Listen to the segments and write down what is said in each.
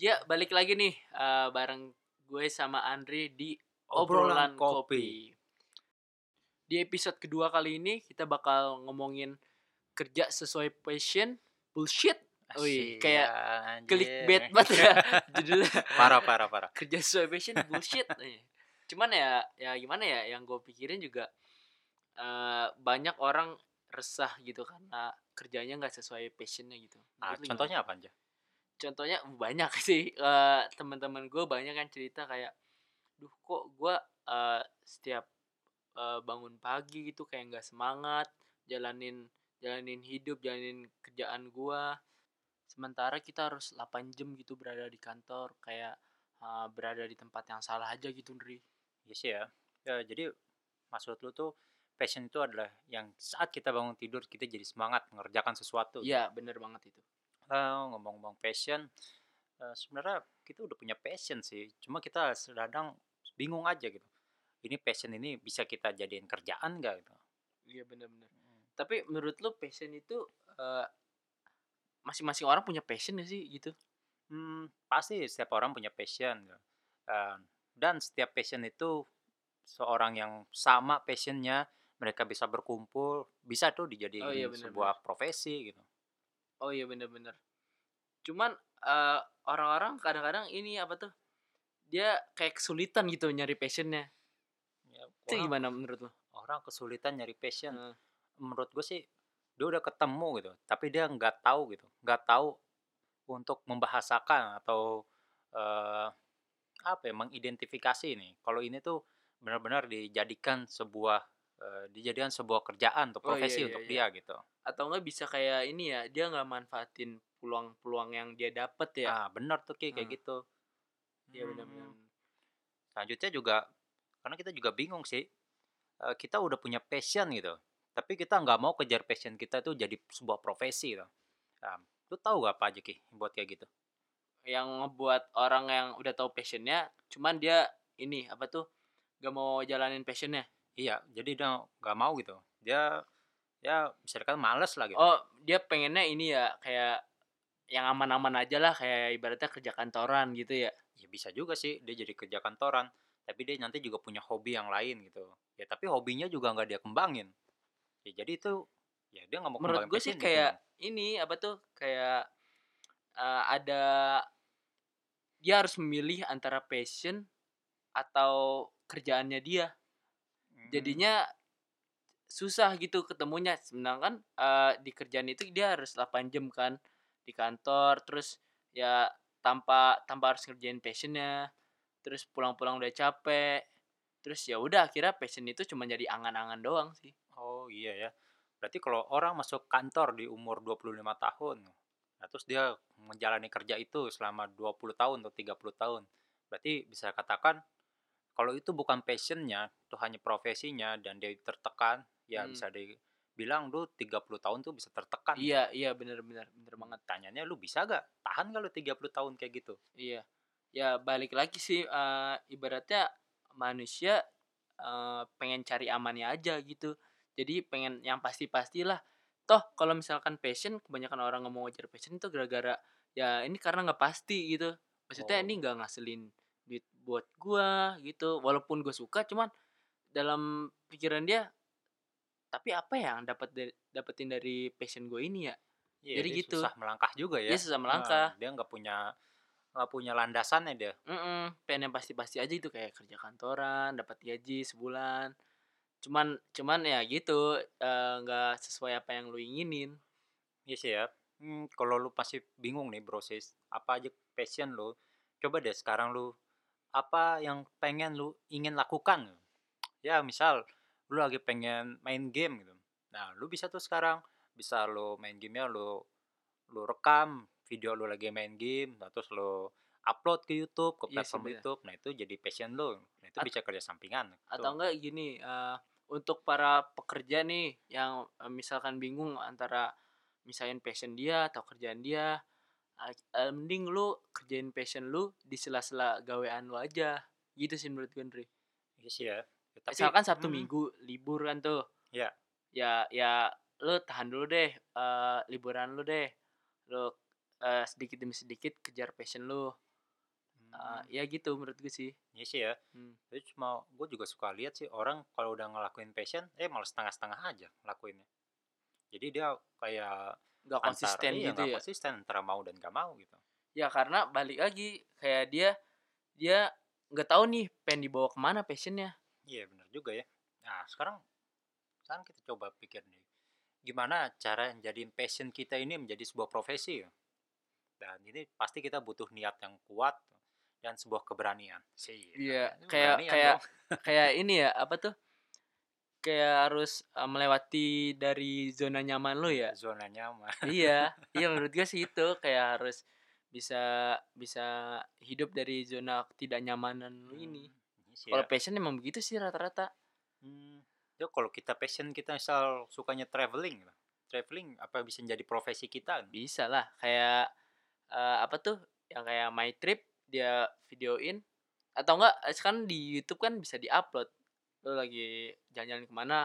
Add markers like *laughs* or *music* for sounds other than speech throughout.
Ya, balik lagi nih eh, bareng gue sama Andri di Obrolan obrolan, kopi. Di episode kedua kali ini kita bakal ngomongin kerja sesuai passion, bullshit. Wih, kayak ya, anjir. clickbait banget ya *laughs* judulnya. Parah parah parah. kerja sesuai passion bullshit. Cuman ya ya gimana ya yang gue pikirin juga eh, banyak orang resah gitu karena kerjanya nggak sesuai passionnya gitu. Ah, Menurut lu gimana? contohnya apa aja? Contohnya banyak *laughs* sih eh, teman-teman gue banyak kan cerita kayak duh kok gue eh, setiap eh, bangun pagi gitu kayak nggak semangat jalanin jalanin hidup jalanin kerjaan gue sementara kita harus 8 jam gitu berada di kantor kayak eh, berada di tempat yang salah aja gitu Ndri Iya sih ya. Ya, jadi maksud lu tuh passion itu adalah yang saat kita bangun tidur kita jadi semangat mengerjakan sesuatu. iya bener banget itu Eh, ngomong-ngomong passion, eh, sebenarnya kita udah punya passion sih. Cuma kita sedang bingung aja gitu. Ini passion ini bisa kita jadiin kerjaan nggak gitu? iya bener-bener tapi menurut lo passion itu eh, masing-masing orang punya passion gak sih gitu Hmm, pasti setiap orang punya passion. gitu. Eh, dan setiap passion itu seorang yang sama passionnya, mereka bisa berkumpul, bisa tuh dijadiin Oh iya, benar, sebuah profesi gitu. Oh iya bener-bener. Cuman eh, orang-orang kadang-kadang ini apa tuh? Dia kayak kesulitan gitu nyari passionnya. Ya, Itu orang, gimana menurut lo? orang kesulitan nyari passion. Heeh. Menurut gue sih dia udah ketemu gitu, tapi dia nggak tahu gitu, nggak tahu untuk membahasakan atau eh, apa ya mengidentifikasi nih. Kalau ini tuh benar-benar dijadikan sebuah eh, dijadikan sebuah kerjaan atau Oh, iya, profesi iya, untuk iya. dia gitu. Atau enggak bisa kayak ini ya, dia nggak manfaatin peluang-peluang yang dia dapet ya. Nah, benar tuh Ki, kayak Hmm. gitu. Iya Hmm, benar-benar. Selanjutnya juga karena kita juga bingung sih. eh, kita udah punya passion gitu. Tapi kita nggak mau kejar passion kita tuh jadi sebuah profesi gitu. Nah, lu tahu gak apa aja Ki buat kayak gitu? Yang ngebuat orang yang udah tahu passionnya, cuman dia ini apa tuh? Gak mau jalanin passionnya. Iya, jadi dia nggak mau gitu. Dia ya bisa dikatakan males lah gitu. Oh, dia pengennya ini ya kayak yang aman-aman aja lah kayak ibaratnya kerja kantoran gitu ya. Ya bisa juga sih dia jadi kerja kantoran, tapi dia nanti juga punya hobi yang lain gitu. Ya tapi hobinya juga nggak dia kembangin. Ya jadi itu ya dia nggak mau menurut gue sih passion, kayak gimana? ini apa tuh kayak eh, ada dia harus memilih antara passion atau kerjaannya dia Hmm, jadinya susah gitu ketemunya sedangkan eh, di kerjaan itu dia harus 8 jam kan di kantor terus ya tanpa tanpa harus ngerjain passionnya terus pulang-pulang udah capek terus ya udah akhirnya passion itu cuma jadi angan-angan doang sih Oh iya ya. Berarti kalau orang masuk kantor di umur 25 tahun, nah terus dia menjalani kerja itu selama 20 tahun atau 30 tahun. Berarti bisa katakan kalau itu bukan passionnya, itu hanya profesinya dan dia tertekan, ya Hmm. bisa dibilang lu 30 tahun tuh bisa tertekan. iya iya bener-bener bener banget Tanyanya lu bisa gak? Tahan gak lu 30 tahun kayak gitu? Iya, ya balik lagi sih eh, ibaratnya manusia eh, pengen cari amannya aja gitu. Jadi pengen yang pasti-pastilah. Toh kalau misalkan passion, kebanyakan orang ngomong ngejar passion itu gara-gara ya ini karena nggak pasti gitu. Maksudnya ini Oh. nggak ngasilin duit buat gua gitu. Walaupun gue suka, cuman dalam pikiran dia, tapi apa yang dapat dapetin dari passion gue ini ya? Iya, Jadi dia gitu. susah melangkah juga ya. Dia susah melangkah. dia nggak punya nggak punya landasannya dia. Mm pengen yang pasti-pasti aja itu kayak kerja kantoran, dapat gaji sebulan. Cuman cuman ya gitu, eh, nggak sesuai apa yang lu inginin. Iya sih ya. Hmm, kalau lu masih bingung nih proses apa aja passion lu, coba deh sekarang lu apa yang pengen lu ingin lakukan. Ya misal lu lagi pengen main game gitu. Nah lu bisa tuh sekarang bisa lu main gamenya lu lu rekam video lu lagi main game, nah, terus lu upload ke YouTube ke Iya platform bener. YouTube. Nah itu jadi passion lu. Nah itu At- bisa kerja sampingan. Atau Tuh. enggak gini, eh, untuk para pekerja nih yang eh, misalkan bingung antara misalnya passion dia atau kerjaan dia, eh, mending lu kerjain passion lu di sela-sela gawean lu aja. Gitu sih menurut gue. Iya sih ya. Ya, tapi Misalkan Sabtu hmm, Minggu libur kan tuh. Iya. Ya ya lu tahan dulu deh eh, liburan lu deh. Lu eh, sedikit demi sedikit kejar passion lu. eee, ya gitu menurut gue sih. Iya sih ya. Mmm. Tapi cuma gue juga suka lihat sih orang kalau udah ngelakuin passion, eh malah setengah-setengah aja ngelakuinnya. Jadi dia kayak Nggak konsisten iya, gitu ya? konsisten antara mau dan nggak mau gitu. Ya karena balik lagi, kayak dia dia nggak tahu nih pengen dibawa ke mana passion-nya. Iya bener juga ya. Nah sekarang sekarang kita coba pikir nih, gimana cara jadiin passion kita ini menjadi sebuah profesi ya? Dan ini pasti kita butuh niat yang kuat dan sebuah keberanian. Sih. Iya, ini kayak kayak *laughs* kayak ini ya, apa tuh, kayak harus, eee, melewati dari zona nyaman lu ya. Zona nyaman. *laughs* Iya, iya menurut gue sih itu, kayak harus bisa bisa hidup dari zona ketidaknyamanan lu ini. Hmm, iya sih Kalau ya. passion emang begitu sih rata-rata. Hmm, ya kalau kita passion kita misal sukanya traveling, traveling apa bisa jadi profesi kita? Bisa lah, kayak, eee, apa tuh, yang kayak My Trip dia videoin atau enggak eh, sekarang di YouTube kan bisa di-upload. Lu lagi jalan-jalan ke mana,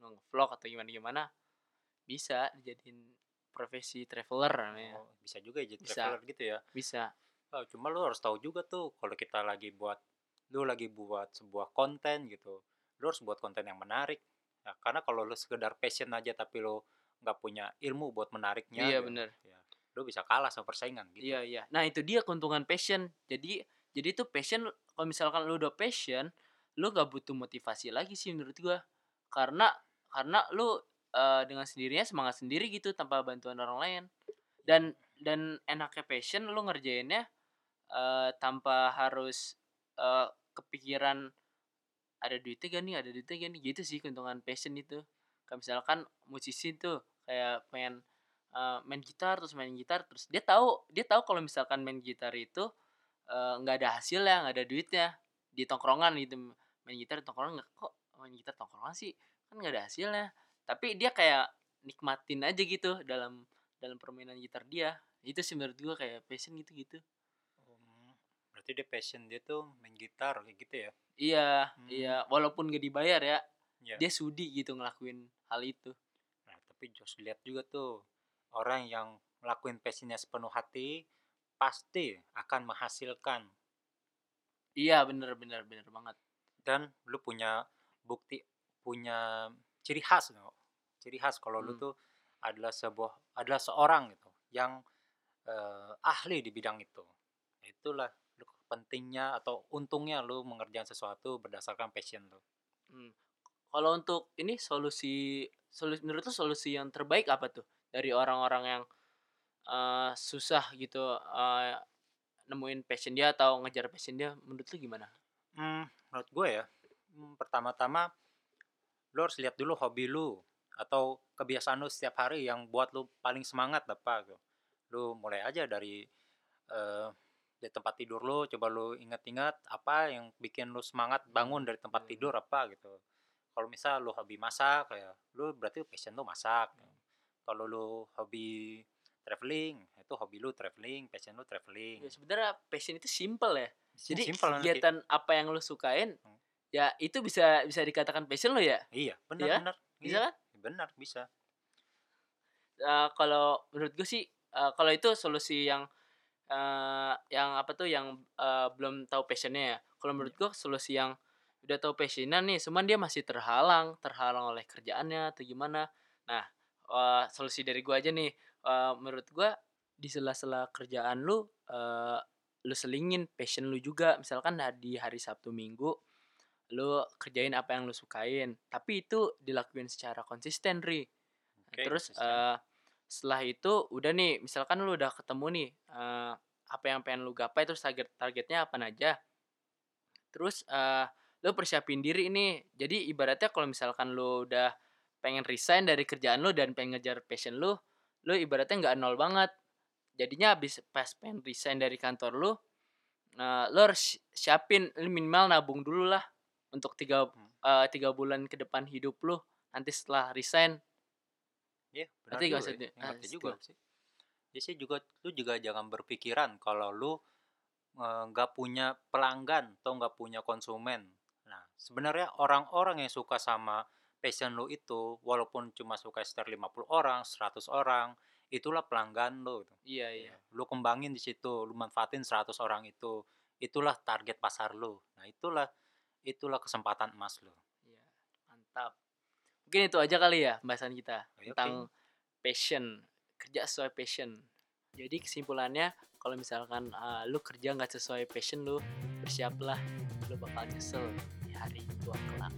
nge-vlog atau gimana-gimana, bisa dijadiin profesi traveler namanya. Oh, bisa juga jadi Bisa. traveler gitu ya. Bisa. Oh, cuma lu harus tahu juga tuh kalau kita lagi buat lu lagi buat sebuah konten gitu. Lu harus buat konten yang menarik. Nah, karena kalau lu sekedar passion aja tapi lu nggak punya ilmu buat menariknya, Iya, ya, bener. ya, lu bisa kalah sama persaingan gitu. Iya iya. Nah itu dia keuntungan passion. Jadi jadi tuh passion kalau misalkan lu udah passion, lu gak butuh motivasi lagi sih menurut gua. Karena karena lu eh, dengan sendirinya semangat sendiri gitu tanpa bantuan orang lain. Dan dan enaknya passion lu ngerjainnya eh, tanpa harus eh, kepikiran ada duitnya gak nih, ada duitnya gak nih? Gitu sih keuntungan passion itu. Kayak misalkan musisi tuh kayak pengen eh, main gitar terus main gitar terus dia tahu dia tahu kalau misalkan main gitar itu eh, nggak ada hasilnya nggak ada duitnya di tongkrongan gitu. Main gitar di tongkrongan nggak kok main gitar tongkrongan sih? Kan nggak ada hasilnya. Tapi dia kayak nikmatin aja gitu dalam dalam permainan gitar dia. Itu sih menurut gua kayak passion gitu gitu berarti dia passion dia tuh main gitar kayak gitu ya. iya Hmm. iya walaupun gak dibayar ya Iya. dia sudi gitu ngelakuin hal itu Nah, tapi harus lihat juga tuh orang yang ngelakuin passionnya sepenuh hati pasti akan menghasilkan iya bener bener bener banget dan lu punya bukti punya ciri khas no. ciri khas kalau lu Hmm. tuh adalah sebuah adalah seorang gitu yang eh, ahli di bidang itu itulah lu pentingnya atau untungnya lu mengerjakan sesuatu berdasarkan passion lu Hmm. Kalau untuk ini solusi solusi menurut lu solusi yang terbaik apa tuh dari orang-orang yang eh, susah gitu eh, nemuin passion dia atau ngejar passion dia menurut lu gimana? Hmm, menurut gue ya, hmm, pertama-tama lu harus lihat dulu hobi lu atau kebiasaan lu setiap hari yang buat lu paling semangat apa gitu. Lu mulai aja dari eh di tempat tidur lu, coba lu ingat-ingat apa yang bikin lu semangat bangun dari tempat Hmm. tidur apa gitu. Kalau misal lu hobi masak ya, lu berarti passion lu masak. Kalau lu hobi traveling, itu hobi lu traveling, passion lu traveling. Ya sebenarnya passion itu simple ya. Jadi nanti. kegiatan apa yang lu sukain Hmm. ya itu bisa bisa dikatakan passion lu ya. Iya, Iya? benar-benar. Bisa Iya, kan? benar, bisa. Eh, kalau menurut gue sih eh, kalau itu solusi yang eh, yang apa tuh yang eh, belum tahu passionnya ya. Kalau menurut gue solusi yang udah tahu passionnya nih, cuman dia masih terhalang, terhalang oleh kerjaannya atau gimana. Nah, eh, solusi dari gue aja nih, eh, menurut gue di sela-sela kerjaan lu, eh, lu selingin passion lu juga. Misalkan di hari Sabtu Minggu, lu kerjain apa yang lu sukain. Tapi itu dilakuin secara konsisten, Ri. Oke, Terus konsisten. eh, setelah itu udah nih, misalkan lu udah ketemu nih eh, apa yang pengen lu gapai terus target targetnya apa aja. Terus eh lu persiapin diri nih. Jadi ibaratnya kalau misalkan lu udah pengen resign dari kerjaan lu dan pengen ngejar passion lu, lu ibaratnya nggak nol banget. Jadinya habis pas pengen resign dari kantor lu, nah, lu harus si- siapin minimal nabung dulu lah untuk tiga eh, tiga bulan ke depan hidup lu. Nanti setelah resign Iya, benar Ngerti juga. nggak ya. maksudnya? Juga sih. Ya sih juga lu juga jangan berpikiran kalau lu eh, nggak punya pelanggan atau nggak punya konsumen. Nah, sebenarnya orang-orang yang suka sama passion lu itu, walaupun cuma suka sekitar 50 orang, 100 orang, itulah pelanggan lu. gitu. Iya iya. Lu kembangin di situ, lu manfaatin 100 orang itu. itulah target pasar lu. Nah, itulah itulah kesempatan emas lu. Iya, mantap. Mungkin itu aja kali ya pembahasan kita Oke, tentang passion, kerja sesuai passion. Jadi kesimpulannya kalau misalkan uh, lu kerja nggak sesuai passion lu, bersiaplah lu bakal nyesel di hari tua kelak.